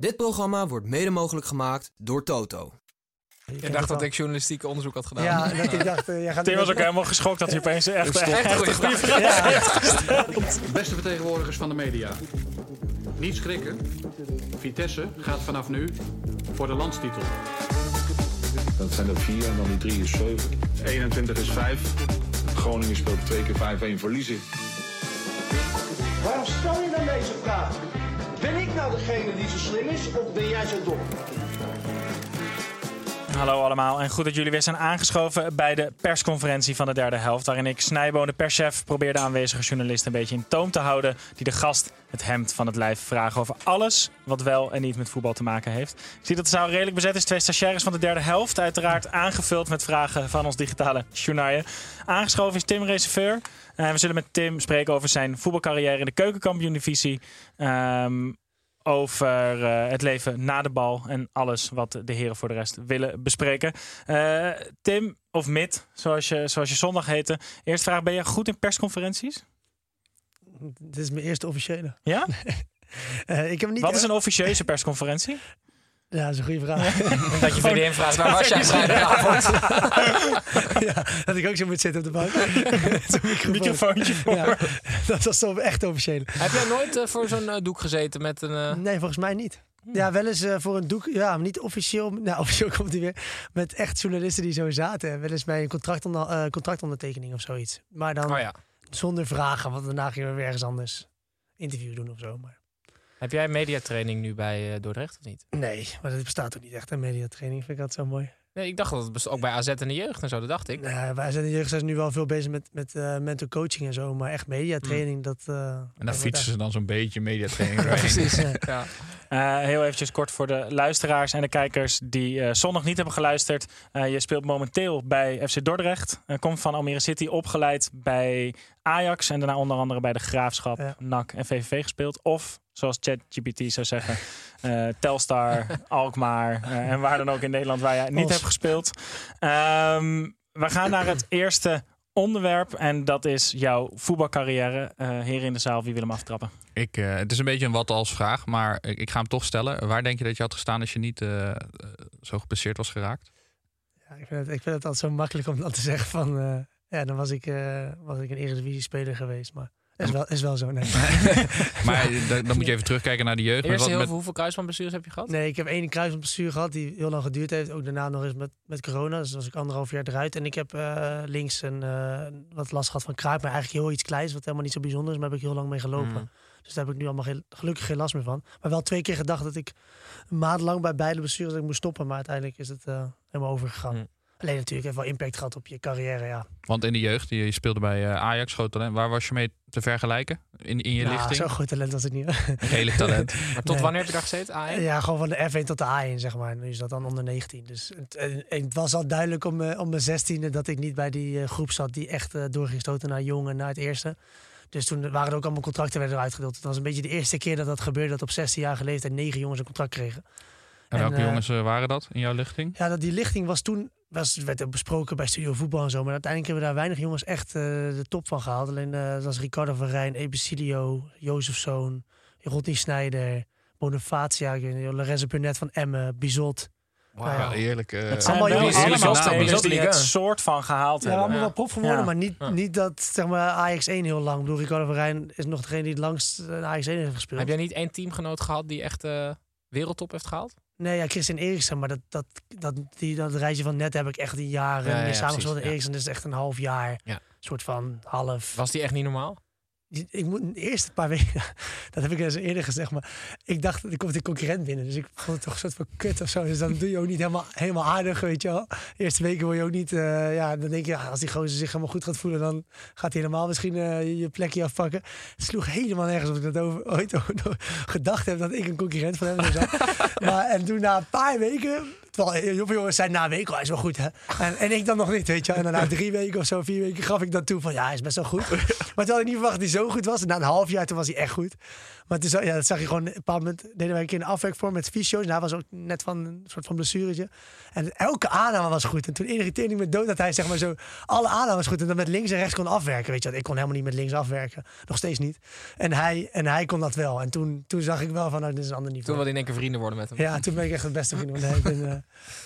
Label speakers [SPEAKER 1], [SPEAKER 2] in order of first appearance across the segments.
[SPEAKER 1] Dit programma wordt mede mogelijk gemaakt door Toto.
[SPEAKER 2] Je dacht dat ik journalistiek onderzoek had gedaan.
[SPEAKER 3] Ja, dat ik dacht, eh, jij gaat
[SPEAKER 4] Tim was ook helemaal geschokt dat hij opeens echt, echt,
[SPEAKER 2] Echt goede vraag.
[SPEAKER 4] gesteld.
[SPEAKER 5] Beste vertegenwoordigers van de media. Niet schrikken. Vitesse gaat vanaf nu voor de landstitel.
[SPEAKER 6] Dat zijn er vier en dan die drie is zeven. 21 is vijf. Groningen speelt twee keer 5-1 verliezen.
[SPEAKER 7] Waarom stel je dan deze vraag? Ben ik nou degene die zo slim is of ben jij zo dom?
[SPEAKER 4] Hallo allemaal en goed dat jullie weer zijn aangeschoven bij de persconferentie van de derde helft. Waarin ik Snijboon, de perschef, probeer de aanwezige journalisten een beetje in toom te houden. Die de gast het hemd van het lijf vragen over alles wat wel en niet met voetbal te maken heeft. Ik zie dat de zaal redelijk bezet is. Twee stagiaires van de derde helft. Uiteraard aangevuld met vragen van ons digitale journaal. Aangeschoven is Tim Reserveur. En we zullen met Tim spreken over zijn voetbalcarrière in de keukenkampioen-divisie. Ehm, over eh, het leven na de bal en alles wat de heren voor de rest willen bespreken. Eh, Tim, of Mid, zoals je, zoals je zondag heette. Eerste vraag, ben je goed in persconferenties?
[SPEAKER 3] Dit is mijn eerste officiële.
[SPEAKER 4] Ja?
[SPEAKER 3] Eh, ik heb niet
[SPEAKER 4] Wat is een officieuze persconferentie?
[SPEAKER 3] Ja, dat is een goede vraag.
[SPEAKER 2] Dat je vriendin vraagt, waar was jij vrijdagavond?
[SPEAKER 3] ja, dat ik ook zo moet zitten op de bank. Microfoon.
[SPEAKER 4] Microfoontje voor.
[SPEAKER 3] Ja, dat was zo echt officiële.
[SPEAKER 2] Heb jij nooit eh, voor zo'n eh, doek gezeten met een... eh,
[SPEAKER 3] Nee, volgens mij niet. Ja, wel eens voor een doek. Ja, maar niet officieel. Nou, officieel komt hij weer. Met echt journalisten die zo zaten. Wel eens bij een contract onder, contractondertekening of zoiets. Maar dan
[SPEAKER 2] Oh ja.
[SPEAKER 3] zonder vragen. Want daarna gingen we weer ergens anders interview doen of zo. Maar
[SPEAKER 2] Heb jij mediatraining nu bij eh, Dordrecht of niet?
[SPEAKER 3] nee, maar dat bestaat ook niet echt. Een mediatraining vind ik dat zo mooi.
[SPEAKER 2] Nee, ik dacht dat het best- ook bij AZ en de jeugd en zo, dat dacht ik.
[SPEAKER 3] Nou, wij zijn in de jeugd zijn nu wel veel bezig met, met eh, mental coaching en zo. Maar echt mediatraining, dat... eh,
[SPEAKER 8] En dan fietsen ze dan zo'n beetje mediatraining
[SPEAKER 3] Precies, ja.
[SPEAKER 2] Ja.
[SPEAKER 4] Eh, heel eventjes kort voor de luisteraars en de kijkers die eh, zondag niet hebben geluisterd. Eh, je speelt momenteel bij FC Dordrecht. Komt van Almere City, opgeleid bij Ajax. En daarna onder andere bij de Graafschap,
[SPEAKER 3] Ja.
[SPEAKER 4] NAC en VVV gespeeld. Of, zoals ChatGPT zou zeggen, eh, Telstar, Alkmaar eh, en waar dan ook in Nederland waar jij niet hebt gespeeld. Ehm, we gaan naar het eerste onderwerp en dat is jouw voetbalcarrière. Eh hier in de zaal, wie wil hem aftrappen?
[SPEAKER 8] Ik, eh, het is een beetje een wat als vraag, maar ik, ik ga hem toch stellen. Waar denk je dat je had gestaan als je niet eh, eh, zo gepasseerd was geraakt?
[SPEAKER 3] Ja, ik, vind het, ik vind het altijd zo makkelijk om dan te zeggen van... eh, ja, dan was ik, eh was ik een Eredivisie-speler geweest. Maar is wel, is wel zo, nee.
[SPEAKER 8] Maar dan, dan moet je even terugkijken naar de jeugd. Met
[SPEAKER 2] Eerst heel
[SPEAKER 8] met-
[SPEAKER 2] veel, hoeveel kruisbandblessures heb je gehad?
[SPEAKER 3] Nee, ik heb één kruisbandblessure gehad die heel lang geduurd heeft. Ook daarna nog eens met, met corona. Dus was ik anderhalf jaar eruit. En ik heb eh, links een, eh, wat last gehad van kruip. Maar eigenlijk heel iets kleins, wat helemaal niet zo bijzonder is. Maar heb ik heel lang mee gelopen.
[SPEAKER 2] Mm.
[SPEAKER 3] Dus daar heb ik nu allemaal geen, gelukkig geen last meer van. Maar wel twee keer gedacht dat ik een maand lang bij beide blessures dat ik moest stoppen. Maar uiteindelijk is het eh, helemaal overgegaan.
[SPEAKER 2] Mm.
[SPEAKER 3] Alleen natuurlijk heeft wel impact gehad op je carrière, ja.
[SPEAKER 8] Want in de jeugd, je, je speelde bij eh, Ajax, groot talent. Waar was je mee te vergelijken? In, in je
[SPEAKER 3] Nou,
[SPEAKER 8] lichting?
[SPEAKER 3] Zo'n groot talent was ik niet.
[SPEAKER 8] Redelijk talent.
[SPEAKER 2] Maar tot
[SPEAKER 3] Nee.
[SPEAKER 2] wanneer heb je daar gezeten? A1?
[SPEAKER 3] Ja, gewoon van de F1 tot de A1, zeg maar. Nu is dat dan onder 19. Dus het, en- en het was al duidelijk om, eh, om mijn 16e dat ik niet bij die eh, groep zat die echt eh, door ging stoten naar jong en naar het eerste. Dus toen waren er ook allemaal contracten werden eruit gedeeld. Het was een beetje de eerste keer dat dat gebeurde, dat op 16 jaar leeftijd negen jongens een contract kregen.
[SPEAKER 8] En welke
[SPEAKER 3] En, eh,
[SPEAKER 8] jongens eh, waren dat in jouw lichting?
[SPEAKER 3] Ja, dat die lichting was toen, was, werd ook besproken bij Studio Voetbal en zo. Maar uiteindelijk hebben we daar weinig jongens echt eh, de top van gehaald. Alleen eh, dat was Ricardo van Rijn, Ebicilio, Jozefzoon, Rodney Snijder, Bonifacia, Lorenzo Burnett van Emmen, Bizot. Nou ja.
[SPEAKER 8] Ja, eerlijk. eh,
[SPEAKER 4] Het zijn
[SPEAKER 3] Allemaal jongens die
[SPEAKER 4] allemaal
[SPEAKER 3] zo
[SPEAKER 4] spelers die het soort van gehaald
[SPEAKER 3] Ja,
[SPEAKER 4] hebben.
[SPEAKER 3] allemaal wel prof geworden,
[SPEAKER 4] Ja.
[SPEAKER 3] maar niet,
[SPEAKER 2] Ja.
[SPEAKER 3] niet dat zeg maar, Ajax 1 heel lang. Ik bedoel, Ricardo van Rijn is nog degene die het langst Ajax 1 heeft gespeeld.
[SPEAKER 2] Heb jij niet één teamgenoot gehad die echt eh, wereldtop heeft gehaald?
[SPEAKER 3] Nee, ja, Christian Eriksen, maar dat, dat, dat, die, dat reisje van net heb ik echt een jaar
[SPEAKER 2] Ja, ja, ja, ja.
[SPEAKER 3] Eriksen is echt een half jaar.
[SPEAKER 2] Ja.
[SPEAKER 3] soort van half.
[SPEAKER 2] Was die echt niet normaal?
[SPEAKER 3] Ik moet de eerste paar weken, dat heb ik eens eerder gezegd, maar ik dacht, er komt een concurrent binnen. Dus ik vond het toch een soort van kut of zo. Dus dan doe je ook niet helemaal, helemaal aardig, weet je wel. De eerste weken word je ook niet, eh, ja, dan denk je, ja, als die gozer zich helemaal goed gaat voelen, dan gaat hij helemaal misschien eh, je plekje afpakken. Het sloeg helemaal nergens of ik dat over, ooit gedacht heb dat ik een concurrent van hem zou zijn. maar, en toen na een paar weken, heel veel jongens zijn na een week, oh, hij is wel goed hè. En, en ik dan nog niet, weet je. En dan na drie weken of zo, vier weken gaf ik dat toe van, ja, hij is best wel goed. Maar toen had ik niet verwacht dat hij zo goed was. En na een half jaar, toen was hij echt goed. Maar toen, ja, dat zag je gewoon, op een bepaald moment deden wij een keer een afwerkvorm met fysio's. En hij was ook net van een soort van blessuretje. En elke aanname was goed. En toen irriteerde ik me dood dat hij zeg maar zo alle aannames goed en dan met links en rechts kon afwerken. Weet je wat, ik kon helemaal niet met links afwerken. Nog steeds niet. En hij, en hij kon dat wel. En toen, toen zag ik wel van, nou, dit is een ander
[SPEAKER 2] Toen
[SPEAKER 3] niveau.
[SPEAKER 2] wilde in één keer vrienden worden met hem.
[SPEAKER 3] Ja, toen ben ik echt het beste vriend. Nee, ik ben, eh,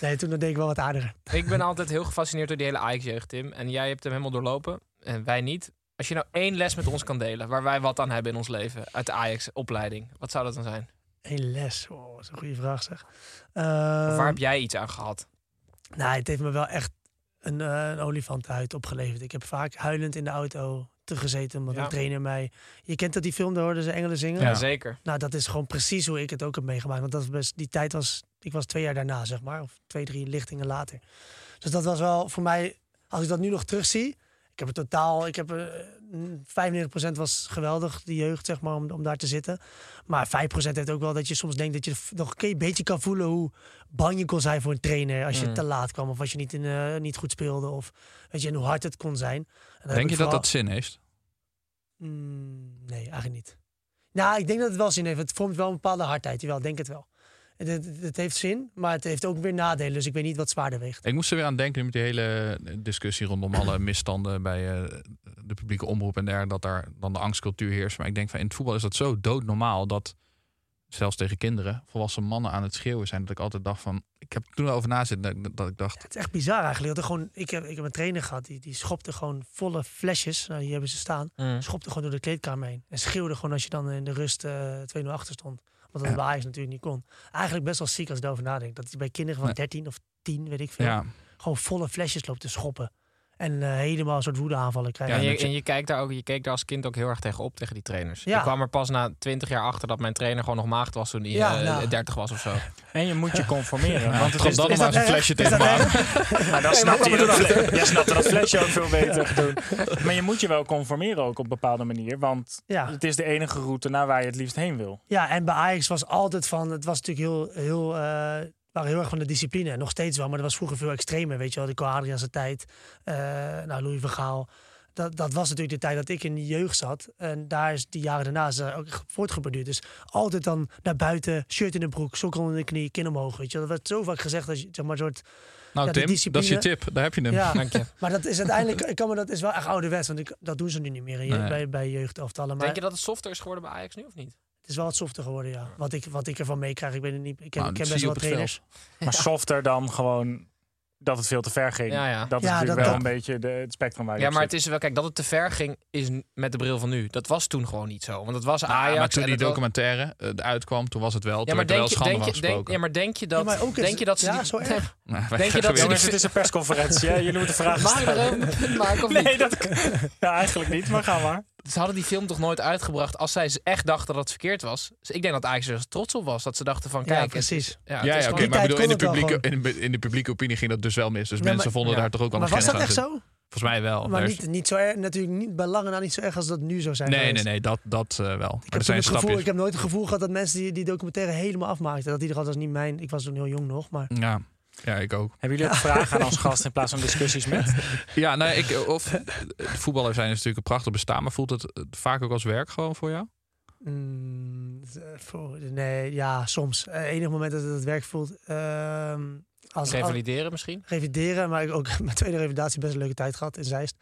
[SPEAKER 3] nee, toen deed ik wel wat aardiger.
[SPEAKER 2] Ik ben altijd heel gefascineerd door die hele Ajax-jeugd, Tim. En jij hebt hem helemaal doorlopen. En wij niet. Als je nou één les met ons kan delen, waar wij wat aan hebben in ons leven, uit de Ajax-opleiding, wat zou dat dan zijn?
[SPEAKER 3] Eén les. Oh, dat is een goede vraag zeg. Ehm,
[SPEAKER 2] waar heb jij iets aan gehad?
[SPEAKER 3] Nou, het heeft me wel echt een, eh een olifantenhuid opgeleverd. Ik heb vaak huilend in de auto te gezeten, omdat
[SPEAKER 2] Ja.
[SPEAKER 3] een trainer mij... Je kent dat die film, daar hoorden ze engelen zingen?
[SPEAKER 2] Ja, zeker.
[SPEAKER 3] Nou, dat is gewoon precies hoe ik het ook heb meegemaakt. Want dat was best, die tijd was... Ik was twee jaar daarna, zeg maar. Of twee, drie lichtingen later. Dus dat was wel voor mij... Als ik dat nu nog terugzie... Ik heb het totaal... Ik heb, eh, mm, 95% was geweldig, die jeugd, zeg maar, om, om daar te zitten. Maar 5% heeft ook wel dat je soms denkt dat je nog een beetje kan voelen hoe bang je kon zijn voor een trainer als je
[SPEAKER 8] Mm.
[SPEAKER 3] te laat kwam of als je niet, in, eh, niet goed speelde of weet je, en hoe hard het kon zijn. En
[SPEAKER 8] Denk je dat dat zin heeft?
[SPEAKER 3] Mm, nee, eigenlijk niet. Nou, ik denk dat het wel zin heeft. Het vormt wel een bepaalde hardheid. Jawel, denk het wel. Het, het, het heeft zin, maar het heeft ook weer nadelen. Dus ik weet niet wat zwaarder weegt.
[SPEAKER 8] Ik moest er weer aan denken nu met die hele discussie rondom alle misstanden bij eh, de publieke omroep en der, dat daar dan de angstcultuur heerst. Maar ik denk van in het voetbal is dat zo doodnormaal dat zelfs tegen kinderen, volwassen mannen aan het schreeuwen zijn. Dat ik altijd dacht van, ik heb toen over na zitten dat, dat ik dacht,
[SPEAKER 3] Het is echt bizar eigenlijk. Dat er gewoon, ik, heb, ik heb een trainer gehad, die, die schopte gewoon volle flesjes. Nou, hier hebben ze staan.
[SPEAKER 2] Mm.
[SPEAKER 3] Schopte gewoon door de kleedkamer heen. En schreeuwde gewoon als je dan in de rust eh 2-0 achter stond. Want dat bij Ajax natuurlijk niet kon. Eigenlijk best wel ziek als ik erover nadenk. Dat hij bij kinderen van
[SPEAKER 8] Nee.
[SPEAKER 3] 13 of 10, weet ik veel.
[SPEAKER 8] ja,
[SPEAKER 3] Gewoon volle flesjes loopt te schoppen. En eh, helemaal een soort woedeaanvallen krijgen.
[SPEAKER 2] en, je,
[SPEAKER 8] dat je-
[SPEAKER 2] en je, kijkt daar ook, je keek daar als kind ook heel erg tegenop tegen die trainers.
[SPEAKER 3] Ja.
[SPEAKER 2] Ik kwam er pas na twintig jaar achter dat mijn trainer gewoon nog maagd was toen hij
[SPEAKER 3] Ja,
[SPEAKER 2] eh,
[SPEAKER 3] nou.
[SPEAKER 2] 30 was of zo.
[SPEAKER 4] En je moet je conformeren. want het is,
[SPEAKER 8] dan nog maar eens een flesje tegen me
[SPEAKER 4] maar dan snapte je dat, jij snapte dat flesje ook veel beter doen. Maar je moet je wel conformeren ook op een bepaalde manier. Want
[SPEAKER 3] Ja.
[SPEAKER 4] het is de enige route naar waar je het liefst heen wil.
[SPEAKER 3] Ja, en bij Ajax was altijd van, het was natuurlijk heel, heel, eh, waren heel erg van de discipline. En Nog steeds wel, maar dat was vroeger veel extremer. Weet je wel, de Adriaanse tijd, eh nou, Louis van Gaal. Dat, dat was natuurlijk de tijd dat ik in de jeugd zat. En daar is die jaren daarna is ook voortgeborduurd. Dus altijd dan naar buiten, shirt in de broek, sokken onder de knie, kin omhoog. Weet je, wel. dat werd zo vaak gezegd als je, zeg maar, een soort
[SPEAKER 8] nou
[SPEAKER 3] Ja,
[SPEAKER 8] Tim, dat is je tip, daar heb je hem.
[SPEAKER 3] Ja,
[SPEAKER 2] Dank je.
[SPEAKER 3] maar dat is uiteindelijk, ik kan me, dat is wel echt ouderwets, want ik, dat doen ze nu niet meer in je-
[SPEAKER 8] Nee.
[SPEAKER 3] bij, bij jeugdelftallen. Maar
[SPEAKER 2] Denk je dat het softer is geworden bij Ajax nu of niet?
[SPEAKER 3] Het is wel wat softer geworden, ja. Wat ik, wat ik ervan meekrijg, ik weet het niet. Ik ken,
[SPEAKER 8] Nou,
[SPEAKER 3] ik
[SPEAKER 8] dat
[SPEAKER 3] ken
[SPEAKER 8] zie
[SPEAKER 3] best wel trainers.
[SPEAKER 4] Maar softer dan gewoon dat het veel te ver ging.
[SPEAKER 2] Ja, ja.
[SPEAKER 4] Dat is
[SPEAKER 3] Ja,
[SPEAKER 4] natuurlijk
[SPEAKER 3] dat-
[SPEAKER 4] wel
[SPEAKER 3] dat-
[SPEAKER 4] een beetje de, het spectrum waar je
[SPEAKER 2] Ja,
[SPEAKER 4] op
[SPEAKER 2] maar
[SPEAKER 4] zit.
[SPEAKER 2] het is wel, kijk, dat het te ver ging is met de bril van nu. Dat was toen gewoon niet zo. Want het was Ajax.
[SPEAKER 8] Ja, maar toen
[SPEAKER 2] en
[SPEAKER 8] die documentaire eh, uitkwam, toen was het wel.
[SPEAKER 2] Ja,
[SPEAKER 8] Toen
[SPEAKER 2] maar
[SPEAKER 8] werd er wel
[SPEAKER 2] denk je, denk je, denk, ja, maar denk je dat,
[SPEAKER 3] Ja, maar ook is
[SPEAKER 2] denk je dat ze
[SPEAKER 3] ja,
[SPEAKER 2] die-
[SPEAKER 3] zo erg.
[SPEAKER 8] Nou,
[SPEAKER 2] denk je dat ze-
[SPEAKER 4] Jongens, het is een persconferentie. Jullie moeten vragen
[SPEAKER 2] Mag ik er
[SPEAKER 4] stellen.
[SPEAKER 2] een punt maken of niet?
[SPEAKER 4] Nee, dat ja, eigenlijk niet, maar ga maar.
[SPEAKER 2] Ze hadden die film toch nooit uitgebracht als zij echt dachten dat het verkeerd was. Dus ik denk dat Ajax er trots op was. Dat ze dachten van,
[SPEAKER 3] Ja,
[SPEAKER 2] kijk, het
[SPEAKER 3] precies.
[SPEAKER 2] ja,
[SPEAKER 8] Ja, ja oké, maar bedoel, in de, publieke, in, de, in de publieke opinie ging dat dus wel mis. Dus
[SPEAKER 3] Ja,
[SPEAKER 8] mensen
[SPEAKER 3] maar-
[SPEAKER 8] vonden
[SPEAKER 2] ja.
[SPEAKER 8] daar toch ook wel
[SPEAKER 3] Maar was dat echt zo?
[SPEAKER 8] Volgens mij wel.
[SPEAKER 3] Maar
[SPEAKER 8] Daar is-
[SPEAKER 3] niet, niet zo erg, natuurlijk niet, bij lange na niet zo erg als dat nu zou zijn
[SPEAKER 8] nee, nee,
[SPEAKER 3] geweest.
[SPEAKER 8] nee, dat, dat eh, wel.
[SPEAKER 3] Ik heb, toen
[SPEAKER 8] zijn
[SPEAKER 3] het gevoel, ik heb nooit het gevoel gehad dat mensen die, die documentaire helemaal afmaakten. Dat die er altijd was niet mijn. Ik was toen heel jong nog, maar
[SPEAKER 8] Ja. Ja, ik ook.
[SPEAKER 4] Hebben jullie ook vragen aan ons gast in plaats van discussies met?
[SPEAKER 8] Ja, nou, ik, of, de voetballers zijn natuurlijk een prachtig bestaan, maar voelt het vaak ook als werk gewoon voor jou?
[SPEAKER 3] mm, voor, nee, ja, soms. Eh, enig moment dat het het werk voelt. ehm als, als,
[SPEAKER 2] Revalideren misschien?
[SPEAKER 3] revideren, maar ik ook mijn tweede revalidatie best een leuke tijd gehad in Zeist.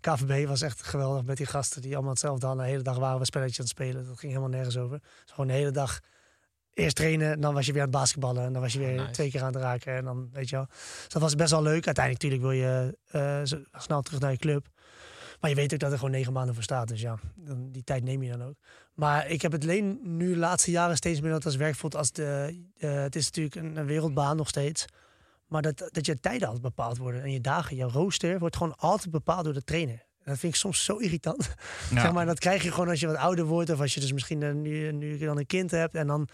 [SPEAKER 3] KVB was echt geweldig met die gasten die allemaal hetzelfde hadden. De hele dag waren we spelletjes aan het spelen. Dat ging helemaal nergens over. Dus gewoon de hele dag eerst trainen, dan was je weer aan het basketballen. En dan was je weer
[SPEAKER 2] Oh, nice.
[SPEAKER 3] twee keer aan het raken. En dan, weet je wel. Dus dat was best wel leuk. Uiteindelijk natuurlijk wil je eh, zo snel terug naar je club. Maar je weet ook dat er gewoon negen maanden voor staat. Dus ja, dan, die tijd neem je dan ook. Maar ik heb het alleen nu de laatste jaren steeds meer dat het als werk voelt. Als de, eh, het is natuurlijk een, een wereldbaan nog steeds. Maar dat, dat je tijden altijd bepaald worden. En je dagen, jouw rooster wordt gewoon altijd bepaald door de trainer. En dat vind ik soms zo irritant.
[SPEAKER 8] Ja.
[SPEAKER 3] Zeg maar, dat krijg je gewoon als je wat ouder wordt. Of als je dus misschien nu, nu dan een kind hebt. En dan,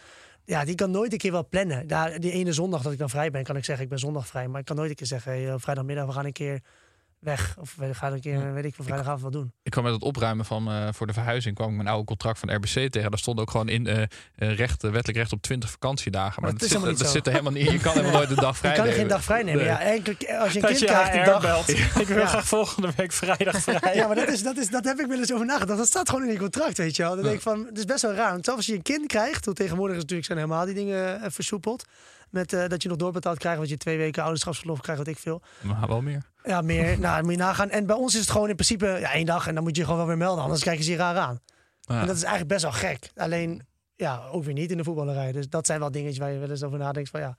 [SPEAKER 3] ja, die kan nooit een keer wel plannen. Daar, die ene zondag dat ik dan vrij ben, kan ik zeggen, ik ben zondag vrij. Maar ik kan nooit een keer zeggen, hey, eh, vrijdagmiddag, we gaan een keer weg. Of we gaan een keer, weet ik, van vrijdagavond wat doen.
[SPEAKER 8] Ik kwam met het opruimen van eh, voor de verhuizing kwam ik mijn oude contract van RBC tegen. Daar stond ook gewoon in eh, eh, recht, wettelijk recht op 20 vakantiedagen. Maar,
[SPEAKER 3] Maar
[SPEAKER 8] dat, zit,
[SPEAKER 3] helemaal niet
[SPEAKER 8] dat
[SPEAKER 3] zo.
[SPEAKER 8] zit er helemaal niet in. Je kan helemaal nooit de dag vrij
[SPEAKER 3] Je kan geen
[SPEAKER 8] nemen.
[SPEAKER 3] dag vrij nemen.
[SPEAKER 8] Nee.
[SPEAKER 3] Ja, eigenlijk, als je een
[SPEAKER 4] Dat
[SPEAKER 3] kind
[SPEAKER 4] je
[SPEAKER 3] krijgt die dag...
[SPEAKER 4] belt. Ik wil
[SPEAKER 3] Ja.
[SPEAKER 4] graag volgende week vrijdag vrij.
[SPEAKER 3] Ja, maar dat, is, dat, is, dat heb ik wel eens over nagedacht. Dat staat gewoon in je contract, weet je wel. Dan denk ik van, het is best wel raar. Want zelfs als je een kind krijgt, want tegenwoordig is natuurlijk zijn helemaal die dingen versoepeld. Met eh, dat je nog doorbetaald krijgt, wat je twee weken ouderschapsverlof krijgt, wat ik veel.
[SPEAKER 8] Maar wel meer.
[SPEAKER 3] Ja, meer. nou, dan moet je nagaan. En bij ons is het gewoon in principe ja, één dag en dan moet je gewoon wel weer melden. Anders kijken ze je raar aan.
[SPEAKER 8] Ja.
[SPEAKER 3] En dat is eigenlijk best wel gek. Alleen, ja, ook weer niet in de voetballerij. Dus dat zijn wel dingetjes waar je wel eens over nadenkt van ja,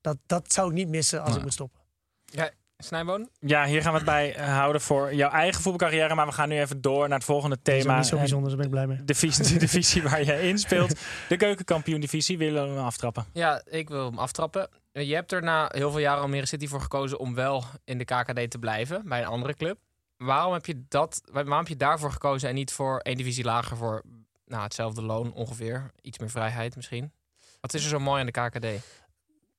[SPEAKER 3] dat, dat zou ik niet missen als ik moet stoppen.
[SPEAKER 2] Ja, Snijboon?
[SPEAKER 4] Ja, hier gaan we het bij eh, houden voor jouw eigen voetbalcarrière. Maar we gaan nu even door naar het volgende
[SPEAKER 3] Dat is
[SPEAKER 4] thema.
[SPEAKER 3] niet zo bijzonder, daar ben ik blij mee.
[SPEAKER 4] De divisie, de divisie waar jij in speelt. De keukenkampioen-divisie willen we aftrappen.
[SPEAKER 2] Ja, ik wil hem aftrappen. Je hebt er na heel veel jaren Almere City voor gekozen om wel in de KKD te blijven bij een andere club. Waarom heb je, dat, waarom heb je daarvoor gekozen en niet voor één divisie lager voor nou, hetzelfde loon ongeveer? Iets meer vrijheid misschien. Wat is er zo mooi aan de KKD?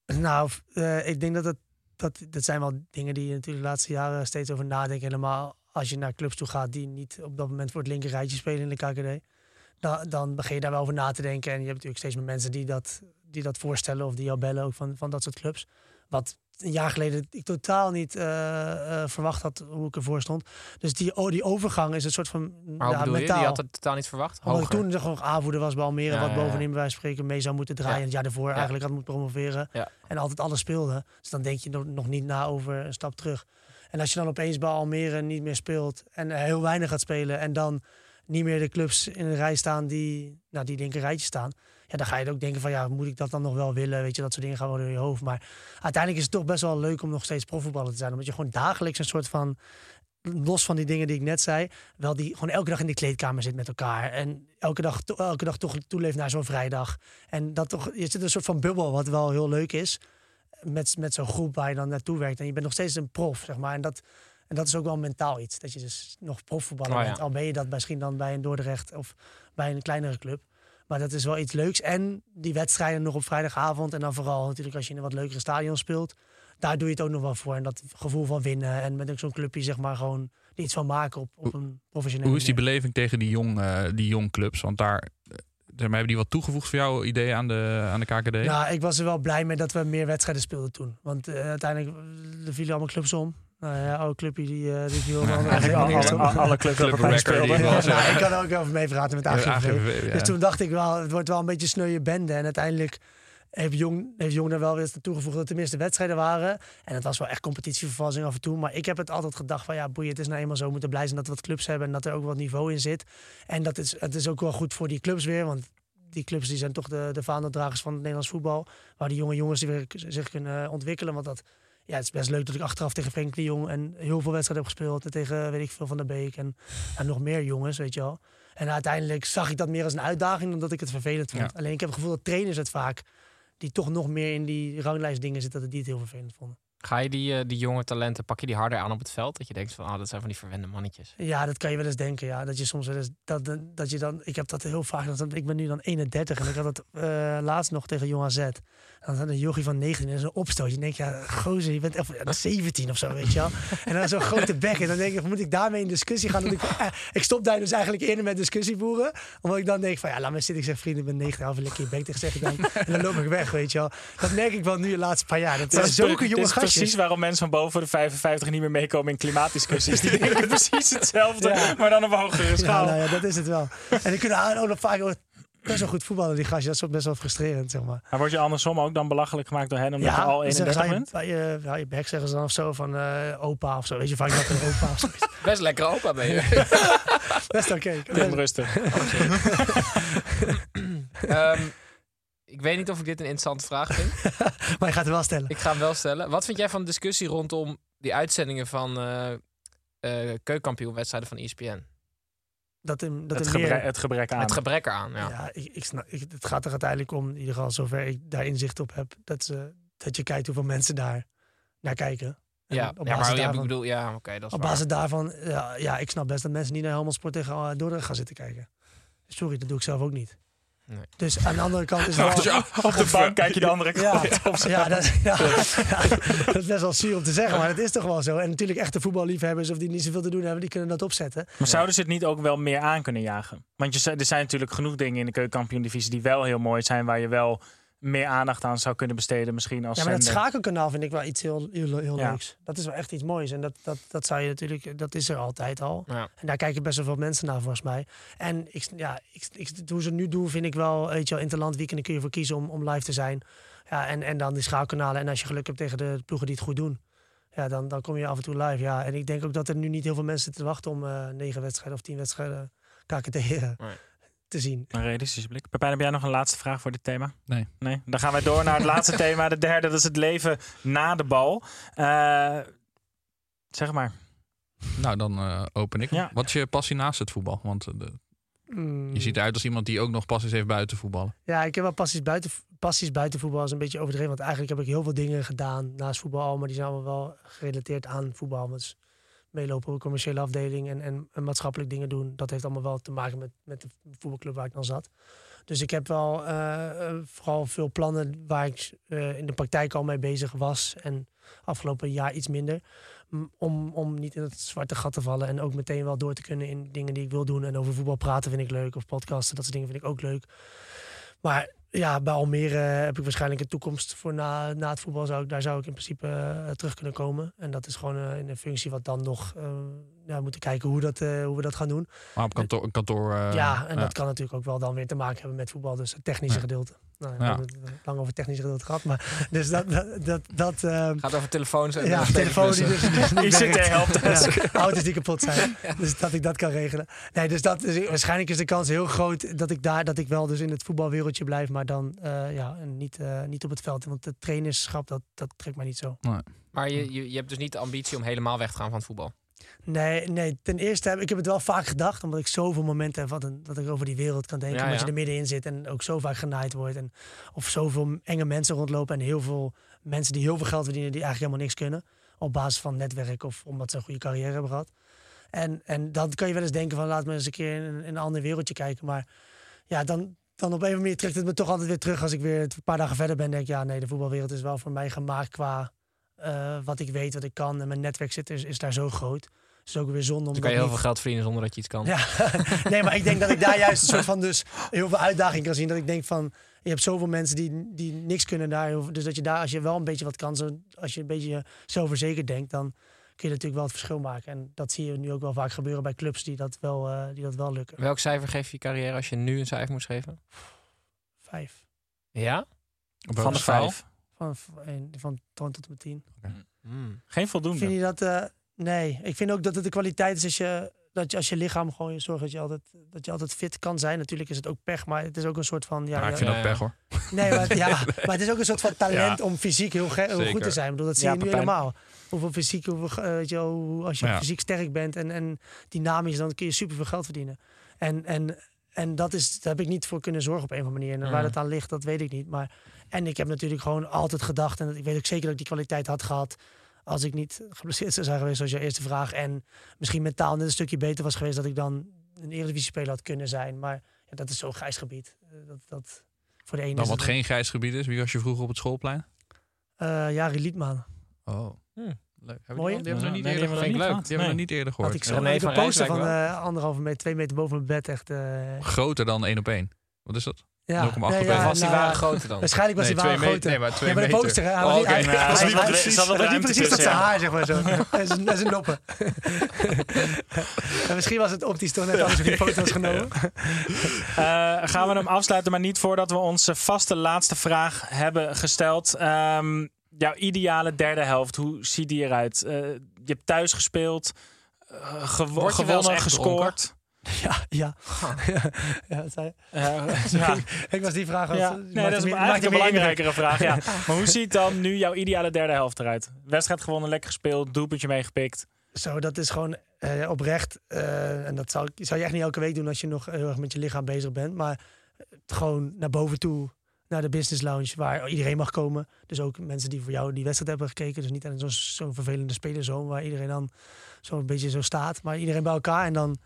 [SPEAKER 3] Nou, eh, ik denk dat het dat, dat zijn wel dingen die je natuurlijk de laatste jaren steeds over nadenkt. Helemaal als je naar clubs toe gaat die niet op dat moment voor het linker rijtje spelen in de KKD. Dan, dan begin je daar wel over na te denken. En je hebt natuurlijk steeds meer mensen die dat, die dat voorstellen of die jou bellen ook van, van dat soort clubs. Wat een jaar geleden ik totaal niet eh, eh, verwacht had hoe ik ervoor stond. Dus die, oh, die overgang is een soort van
[SPEAKER 2] Maar
[SPEAKER 3] ja, mentaal.
[SPEAKER 2] je? Die had het totaal niet verwacht?
[SPEAKER 3] Omdat
[SPEAKER 2] Hoger.
[SPEAKER 3] toen gewoon aanvoerder was bij Almere,
[SPEAKER 2] Ja,
[SPEAKER 3] wat bovenin bij wijze van spreken mee zou moeten draaien.
[SPEAKER 2] Ja.
[SPEAKER 3] Het jaar daarvoor eigenlijk had moeten promoveren.
[SPEAKER 2] Ja.
[SPEAKER 3] En altijd alles speelde. Dus dan denk je nog, niet na over een stap terug. En als je dan opeens bij Almere niet meer speelt en heel weinig gaat spelen en dan niet meer de clubs in een rij staan die, nou, die linker rijtje staan. Ja, dan ga je ook denken van ja, moet ik dat dan nog wel willen? Weet je, dat soort dingen gaan wel door je hoofd. Maar uiteindelijk is het toch best wel leuk om nog steeds profvoetballer te zijn. Omdat je gewoon dagelijks een soort van, los van die dingen die ik net zei, wel die gewoon elke dag in de kleedkamer zit met elkaar. En elke dag, to- elke dag toch toeleeft naar zo'n vrijdag. En dat toch, je zit een soort van bubbel, wat wel heel leuk is. Met, met zo'n groep waar je dan naartoe werkt. En je bent nog steeds een prof, zeg maar. En dat, en dat is ook wel mentaal iets. Dat je dus nog profvoetballer
[SPEAKER 2] Oh ja.
[SPEAKER 3] bent. Al ben je dat misschien dan bij een Dordrecht of bij een kleinere club. Maar dat is wel iets leuks. En die wedstrijden nog op vrijdagavond. En dan vooral natuurlijk als je in een wat leukere stadion speelt. Daar doe je het ook nog wel voor. En dat gevoel van winnen. En met zo'n clubje zeg maar gewoon iets van maken op, op een professionele
[SPEAKER 8] Hoe is die beleving tegen die jong, eh, die jong clubs? Want daar eh, maar, hebben die wat toegevoegd voor jouw idee aan de, aan de KKD?
[SPEAKER 3] Nou, ik was er wel blij mee dat we meer wedstrijden speelden toen. Want eh, uiteindelijk vielen allemaal clubs om. Nou ja, oude clubje die, eh die viel dan
[SPEAKER 4] Eigenlijk al-
[SPEAKER 3] eerst
[SPEAKER 4] alle, alle clubs
[SPEAKER 8] Club was,
[SPEAKER 3] Ja, nou, ik kan er ook over meepraten met
[SPEAKER 8] Ja,
[SPEAKER 3] AGV.
[SPEAKER 8] Ja.
[SPEAKER 3] Dus toen dacht ik wel, het wordt wel een beetje sneuwe bende. En uiteindelijk heeft Jong, heeft Jong er wel weer toegevoegd dat er tenminste wedstrijden waren. En het was wel echt competitievervalsing af en toe. Maar ik heb het altijd gedacht van ja, boeien, het is nou eenmaal zo. We moeten blij zijn dat we wat clubs hebben en dat er ook wat niveau in zit. En dat is, het is ook wel goed voor die clubs weer. Want die clubs die zijn toch de, de vaandeldragers van het Nederlands voetbal. Waar die jonge jongens die weer zich kunnen ontwikkelen. Want dat, ja, het is best leuk dat ik achteraf tegen Frenkie de Jong en heel veel wedstrijden heb gespeeld. En tegen, weet ik veel, Van der Beek en, en nog meer jongens, weet je wel. En uiteindelijk zag ik dat meer als een uitdaging dan dat ik het vervelend vond.
[SPEAKER 8] Ja.
[SPEAKER 3] Alleen ik heb het gevoel dat trainers het vaak, die toch nog meer in die ranglijstdingen zitten, dat die het heel vervelend vonden.
[SPEAKER 2] Ga je die, eh, die jonge talenten, pak je die harder aan op het veld? Dat je denkt van, ah, dat zijn van die verwende mannetjes.
[SPEAKER 3] Ja, dat kan je wel eens denken. Ja. Dat je soms wel eens. Dat, dat je dan, ik heb dat heel vaak. Dat, ik ben nu dan 31 en ik had dat eh, laatst nog tegen Jong AZ. Dan had een jochie van 19 en zo'n denk je, ja, gozer, je bent echt ja, 17 of zo, weet je wel. En dan zo'n grote bek. En dan denk ik, moet ik daarmee in discussie gaan? Dat ik, eh, ik stop daar dus eigenlijk eerder met discussie voeren. Omdat ik dan denk van, ja, laat me zitten. Ik zeg, vrienden, ik ben 19, half lekker je bek tegen zeg ik dan. En dan loop ik weg, weet je wel. Dat merk ik wel nu de laatste paar jaar. Dat zijn
[SPEAKER 4] is,
[SPEAKER 3] zulke jonge
[SPEAKER 4] is
[SPEAKER 3] gastjes.
[SPEAKER 4] precies waarom mensen van boven de 55 niet meer meekomen in klimaatdiscussies. Die denken precies hetzelfde,
[SPEAKER 3] Ja.
[SPEAKER 4] maar dan op een hogere
[SPEAKER 3] Ja,
[SPEAKER 4] schaal.
[SPEAKER 3] nou ja, dat is het wel. En die kunnen ook nog vaak best wel goed voetballen, die gastjes. Dat is ook best wel frustrerend, zeg maar.
[SPEAKER 4] Maar word je andersom ook dan belachelijk gemaakt door hen omdat je al
[SPEAKER 3] dan zeggen
[SPEAKER 4] 31
[SPEAKER 3] ze,
[SPEAKER 4] bent?
[SPEAKER 3] Bij je, bij je bek zeggen ze dan of zo van eh, opa of zo. Weet je, vaak dat een opa of zo.
[SPEAKER 2] Best lekker opa ben je.
[SPEAKER 3] Best oké.
[SPEAKER 4] Tim rustig.
[SPEAKER 2] Ehm, ik weet niet of ik dit een interessante vraag vind.
[SPEAKER 3] Maar je gaat het wel stellen.
[SPEAKER 2] Ik ga hem wel stellen. Wat vind jij van de discussie rondom die uitzendingen van eh eh keukenkampioenwedstrijden van ESPN?
[SPEAKER 3] Dat, in, dat
[SPEAKER 4] Het, gebrek,
[SPEAKER 3] meer,
[SPEAKER 4] het gebrek aan.
[SPEAKER 2] Het gebrek eraan, ja.
[SPEAKER 3] ja, ik, ik snap, ik, het gaat er uiteindelijk om, in ieder geval zover ik daar inzicht op heb, dat, ze, dat je kijkt hoeveel mensen daar naar kijken. En
[SPEAKER 2] Ja,
[SPEAKER 3] op
[SPEAKER 2] ja
[SPEAKER 3] basis
[SPEAKER 2] maar ja, ik
[SPEAKER 3] daarvan-
[SPEAKER 2] bedoel, ja, oké, dat is
[SPEAKER 3] Op
[SPEAKER 2] waar.
[SPEAKER 3] basis daarvan, ja, ja, ik snap best dat mensen niet naar Helmond Sport tegen eh, Dordrecht gaan zitten kijken. Sorry, dat doe ik zelf ook niet.
[SPEAKER 2] Nee.
[SPEAKER 3] Dus aan de andere kant is het wel...
[SPEAKER 4] Op de bank kijk je de andere
[SPEAKER 3] Ja,
[SPEAKER 4] kant.
[SPEAKER 3] ja, dat, ja, ja, dat is best wel zuur om te zeggen, maar het is toch wel zo. En natuurlijk echte voetballiefhebbers of die niet zoveel te doen hebben, die kunnen dat opzetten.
[SPEAKER 4] Maar zouden ze het niet ook wel meer aan kunnen jagen? Want je, zei- er zijn natuurlijk genoeg dingen in de keukenkampioen-divisie die wel heel mooi zijn, waar je wel meer aandacht aan zou kunnen besteden misschien als
[SPEAKER 3] Ja, maar dat schakelkanaal vind ik wel iets heel, heel, heel
[SPEAKER 4] Ja.
[SPEAKER 3] leuks. Dat is wel echt iets moois. En dat, dat, dat zou je natuurlijk, dat is er altijd al.
[SPEAKER 2] Ja.
[SPEAKER 3] En daar kijken best wel veel mensen naar, volgens mij. En ik, ja, ik, ik, hoe ze het nu doen, vind ik wel, weet je wel, Interland weekenden kun je voor kiezen om, om live te zijn. Ja, en, en dan die schaalkanalen. En als je geluk hebt tegen de ploegen die het goed doen, ja, dan, dan kom je af en toe live. Ja, en ik denk ook dat er nu niet heel veel mensen te wachten om eh, negen wedstrijden of tien wedstrijden KKT eh,
[SPEAKER 2] Nee.
[SPEAKER 3] Te zien.
[SPEAKER 4] Een realistische blik. Pepijn, heb jij nog een laatste vraag voor dit thema?
[SPEAKER 8] Nee.
[SPEAKER 4] Nee? Dan gaan wij door naar het laatste thema. De derde, dat is het leven na de bal. Eh, zeg maar.
[SPEAKER 8] Nou, dan eh, open ik.
[SPEAKER 4] Ja.
[SPEAKER 8] Wat is je passie naast het voetbal? Want eh, de-
[SPEAKER 3] Mm.
[SPEAKER 8] je ziet eruit als iemand die ook nog passies heeft buiten voetballen.
[SPEAKER 3] Ja, ik heb wel passies buiten, passies buiten voetbal. is een beetje overdreven. Want eigenlijk heb ik heel veel dingen gedaan naast voetbal. al, Maar die zijn allemaal wel gerelateerd aan voetbal. Dus meelopen op commerciële afdeling en, en, maatschappelijk dingen doen. Dat heeft allemaal wel te maken met, met de voetbalclub waar ik dan zat. Dus ik heb wel eh, eh, vooral veel plannen waar ik eh, in de praktijk al mee bezig was. En afgelopen jaar iets minder. Om, om niet in het zwarte gat te vallen. En ook meteen wel door te kunnen in dingen die ik wil doen. En over voetbal praten vind ik leuk. Of podcasten, dat soort dingen vind ik ook leuk. Maar ja, bij Almere heb ik waarschijnlijk een toekomst voor na, na het voetbal. Zou ik, daar zou ik in principe eh, terug kunnen komen. En dat is gewoon eh, in een functie wat dan nog... eh ja, moeten kijken hoe, dat, eh, hoe we dat gaan doen.
[SPEAKER 8] Maar op kantoor... een kantoor eh,
[SPEAKER 3] ja, en dat kan natuurlijk ook wel dan weer te maken hebben met voetbal. Dus het technische
[SPEAKER 8] Ja.
[SPEAKER 3] gedeelte. Nou, we
[SPEAKER 8] Ja.
[SPEAKER 3] hebben het lang over het technische gedeelte gehad. Maar, dus dat... dat, dat, dat ehm,
[SPEAKER 2] Gaat over telefoons en
[SPEAKER 3] ja,
[SPEAKER 2] eh,
[SPEAKER 3] telefoon die dus, dus niet werkt. auto's die kapot zijn. Dus dat ik dat kan regelen. Nee, dus dat is, waarschijnlijk is de kans heel groot dat ik daar dat ik wel dus in het voetbalwereldje blijf, maar dan eh, ja, niet, eh, niet op het veld. Want het trainerschap, dat, dat trekt mij niet zo.
[SPEAKER 2] Maar je, je, je hebt dus niet de ambitie om helemaal weg te gaan van het voetbal.
[SPEAKER 3] Nee, nee, ten eerste heb ik heb het wel vaak gedacht, omdat ik zoveel momenten heb wat een, dat ik over die wereld kan denken.
[SPEAKER 2] Ja,
[SPEAKER 3] je er middenin zit en ook zo vaak genaaid wordt. En, of zoveel enge mensen rondlopen en heel veel mensen die heel veel geld verdienen die eigenlijk helemaal niks kunnen. Op basis van netwerk of omdat ze een goede carrière hebben gehad. En, en dan kan je wel eens denken van laat me eens een keer in, een- in een ander wereldje kijken. Maar ja, dan, dan op een of andere manier trekt het me toch altijd weer terug als ik weer een paar dagen verder ben. Denk ik, ja nee, de voetbalwereld is wel voor mij gemaakt qua eh, wat ik weet, wat ik kan. En mijn netwerk zit, is, is daar zo groot. Dus het is ook weer zonde om
[SPEAKER 2] Dan kan je heel
[SPEAKER 3] niet-
[SPEAKER 2] veel geld verdienen zonder dat je iets kan.
[SPEAKER 3] ja, nee, maar ik denk dat ik daar juist een soort van dus heel veel uitdaging kan zien. Dat ik denk van, je hebt zoveel mensen die, die niks kunnen daar. Dus dat je daar, als je wel een beetje wat kan, zo, als je een beetje zelfverzekerd denkt, dan kun je natuurlijk wel het verschil maken. En dat zie je nu ook wel vaak gebeuren bij clubs die dat wel, eh, die dat wel lukken.
[SPEAKER 2] Welk cijfer geef je je carrière als je nu een cijfer moest geven?
[SPEAKER 3] Vijf.
[SPEAKER 2] Ja?
[SPEAKER 8] Op
[SPEAKER 4] Van de vijf.
[SPEAKER 3] Van, van, van toon tot en met tien.
[SPEAKER 2] Hmm.
[SPEAKER 4] Geen voldoende.
[SPEAKER 3] Vind je dat... eh, nee, ik vind ook dat het de kwaliteit is als je, dat je als je lichaam gewoon je zorgt dat je, altijd, dat je altijd fit kan zijn. Natuurlijk is het ook pech, maar het is ook een soort van... Ja,
[SPEAKER 8] Ja, ik vind
[SPEAKER 2] ja,
[SPEAKER 8] dat
[SPEAKER 2] ja.
[SPEAKER 8] pech hoor.
[SPEAKER 3] Nee, maar, ja, maar het is ook een soort van talent
[SPEAKER 8] Ja.
[SPEAKER 3] om fysiek heel, goed te zijn. Ik bedoel, dat zie
[SPEAKER 4] Ja,
[SPEAKER 3] je nu
[SPEAKER 4] Pepijn.
[SPEAKER 3] helemaal. Hoeveel fysiek, hoeveel, eh, weet je, wel, hoe- als je
[SPEAKER 8] Ja.
[SPEAKER 3] fysiek sterk bent en, en dynamisch, dan kun je superveel geld verdienen. En, en, en dat is, daar heb ik niet voor kunnen zorgen op een of andere manier. En waar
[SPEAKER 2] Mhm.
[SPEAKER 3] dat aan ligt, dat weet ik niet. Maar, en ik heb natuurlijk gewoon altijd gedacht, en dat- ik weet ook zeker dat ik die kwaliteit had gehad. Als ik niet geblesseerd zou zijn geweest, zoals je eerste vraag. En misschien mentaal net een stukje beter was geweest, dat ik dan een Eredivisie-speler had kunnen zijn. Maar ja, dat is zo'n grijs gebied. Eh, Dat, dat, voor de ene
[SPEAKER 8] Dan
[SPEAKER 3] is
[SPEAKER 8] wat
[SPEAKER 3] het-
[SPEAKER 8] geen grijs gebied is. Wie was je vroeger op het schoolplein?
[SPEAKER 3] eh ja, Liedman.
[SPEAKER 8] Oh,
[SPEAKER 2] Hmm.
[SPEAKER 8] leuk. Hebben
[SPEAKER 3] Mooi,
[SPEAKER 8] die, die hebben we nog niet
[SPEAKER 4] Nee, die
[SPEAKER 8] eerder
[SPEAKER 4] hebben we
[SPEAKER 8] gehoord.
[SPEAKER 4] niet Nee.
[SPEAKER 8] niet eerder
[SPEAKER 3] Had
[SPEAKER 8] gehoord.
[SPEAKER 3] ik zo een poster van eh, anderhalve meter, twee meter boven mijn bed. Echt, eh,
[SPEAKER 8] Groter dan één op één. Wat is dat?
[SPEAKER 3] Ja.
[SPEAKER 8] 0,8 op één.
[SPEAKER 2] was die
[SPEAKER 3] nou,
[SPEAKER 2] waren groter dan?
[SPEAKER 3] Waarschijnlijk was
[SPEAKER 8] Nee, twee
[SPEAKER 3] waren
[SPEAKER 8] meter-
[SPEAKER 3] groter.
[SPEAKER 8] nee, maar twee
[SPEAKER 3] ja, maar de
[SPEAKER 8] meter.
[SPEAKER 3] poster. hij
[SPEAKER 8] Oh,
[SPEAKER 3] was
[SPEAKER 8] oké.
[SPEAKER 3] niet- hij-
[SPEAKER 4] Nou,
[SPEAKER 3] hij- niet precies tot
[SPEAKER 4] tussen,
[SPEAKER 3] zijn
[SPEAKER 4] ja.
[SPEAKER 3] haar, zeg maar zo. Dat is- Dat is een noppen. En misschien was het optisch toch net anders op die foto's genomen.
[SPEAKER 4] Eh, gaan we hem afsluiten, maar niet voordat we onze vaste laatste vraag hebben gesteld. Ehm, jouw ideale derde helft, hoe ziet die eruit? Eh, je hebt thuis gespeeld,
[SPEAKER 2] eens
[SPEAKER 4] gewonnen,
[SPEAKER 2] echt
[SPEAKER 4] gescoord.
[SPEAKER 3] Ja, ja. ja, zei,
[SPEAKER 4] Eh, ja.
[SPEAKER 3] ik was die vraag...
[SPEAKER 4] Ja,
[SPEAKER 3] als-
[SPEAKER 4] nee, dat is
[SPEAKER 3] meer-
[SPEAKER 4] eigenlijk een belangrijkere vraag. Ja. Maar hoe ziet dan nu jouw ideale derde helft eruit? Wedstrijd gewonnen, lekker gespeeld, doelpuntje meegepikt.
[SPEAKER 3] Zo, dat is gewoon eh, oprecht. eh, en dat zou, zou je echt niet elke week doen als je nog heel erg met je lichaam bezig bent. Maar gewoon naar boven toe naar de business lounge waar iedereen mag komen. Dus ook mensen die voor jou die wedstrijd hebben gekeken. Dus niet aan zo'n zo'n vervelende spelerzoon waar iedereen dan zo'n beetje zo staat. Maar iedereen bij elkaar en dan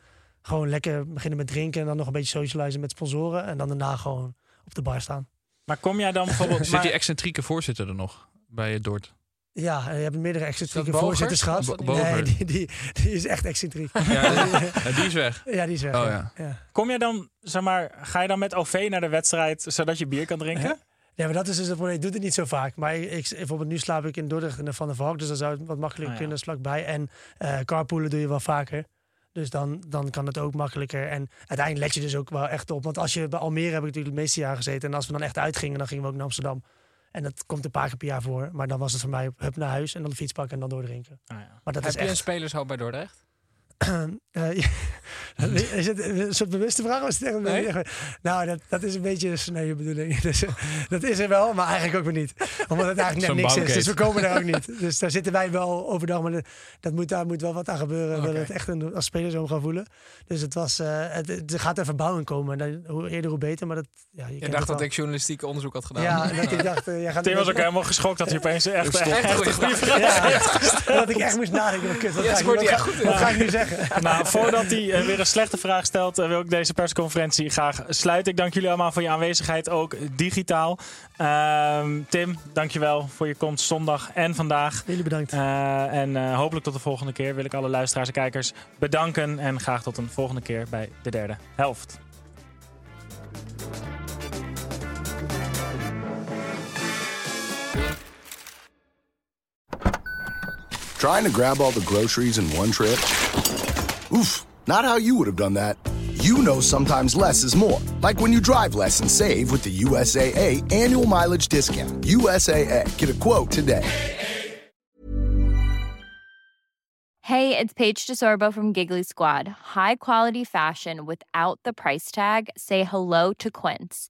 [SPEAKER 3] gewoon lekker beginnen met drinken en dan nog een beetje socializen met sponsoren. En dan daarna gewoon op de bar staan.
[SPEAKER 4] Maar kom jij dan bijvoorbeeld...
[SPEAKER 8] Zit die excentrieke voorzitter er nog bij Dort?
[SPEAKER 3] Ja, je hebt meerdere excentrieke voorzitters gehad. Nee, die, die, die is echt excentriek.
[SPEAKER 8] Ja, die- is weg.
[SPEAKER 3] Ja, die is weg.
[SPEAKER 8] Oh,
[SPEAKER 3] ja.
[SPEAKER 4] Kom jij dan, zeg maar, ga je dan met OV naar de wedstrijd zodat je bier kan drinken?
[SPEAKER 3] Ja, maar dat is dus het probleem. Ik doe het niet zo vaak. Maar ik, ik- bijvoorbeeld nu slaap ik in Dordrecht in de Van der Valk. Dus dan zou het wat makkelijker
[SPEAKER 4] Ah, ja.
[SPEAKER 3] kunnen, is vlakbij. En eh carpoolen doe je wel vaker. Dus dan, dan kan het ook makkelijker. En uiteindelijk let je dus ook wel echt op. Want als je bij Almere heb ik natuurlijk de meeste jaar gezeten. En als we dan echt uitgingen, dan gingen we ook naar Amsterdam. En dat komt een paar keer per jaar voor. Maar dan was het voor mij hup naar huis en dan de fiets pakken en dan doordrinken.
[SPEAKER 4] Ah, ja.
[SPEAKER 3] Maar dat
[SPEAKER 2] Heb
[SPEAKER 3] is
[SPEAKER 2] je een
[SPEAKER 3] echt...
[SPEAKER 2] spelershoop bij Dordrecht?
[SPEAKER 3] Eh, ja. is het een soort bewuste vraag? of is het echt een
[SPEAKER 2] Nee.
[SPEAKER 3] Nou, dat, dat is een beetje een sneuwe bedoeling. Dus, eh, dat is er wel, maar eigenlijk ook weer niet. Omdat het eigenlijk net niks is. Dus we komen daar ook niet. Dus daar zitten wij wel overdag. Maar dat- moet, daar moet wel wat aan gebeuren. Willen we het echt een, als spelers zo gaan voelen. Dus het was, eh, het, het- gaat er verbouwing komen. En hoe eerder, hoe beter. Maar dat, ja, je
[SPEAKER 2] Je dacht dat ik journalistiek onderzoek had gedaan.
[SPEAKER 3] Ja, en dat ik dacht... eh, jij gaat
[SPEAKER 4] Tim was ook helemaal geschokt dat hij opeens echt,
[SPEAKER 3] dat ik echt moest nadenken.
[SPEAKER 2] Echt
[SPEAKER 3] wat ga ik nu zeggen?
[SPEAKER 4] Nou, voordat hij eh, weer een slechte vraag stelt, eh, wil ik deze persconferentie graag sluiten. Ik dank jullie allemaal voor je aanwezigheid, ook digitaal. Ehm, Tim, dankjewel voor je komst zondag en vandaag.
[SPEAKER 3] Jullie bedankt.
[SPEAKER 4] Eh, en eh, hopelijk tot de volgende keer wil ik alle luisteraars en kijkers bedanken. En graag tot een volgende keer bij de derde helft.
[SPEAKER 9] Trying to grab all the groceries in one trip? Oof, not how you would have done that. You know sometimes less is more. Like when you drive less and save with the USAA annual mileage discount. USAA, get a quote today.
[SPEAKER 10] Hey, it's Paige DeSorbo from Giggly Squad. High quality fashion without the price tag. Say hello to Quince.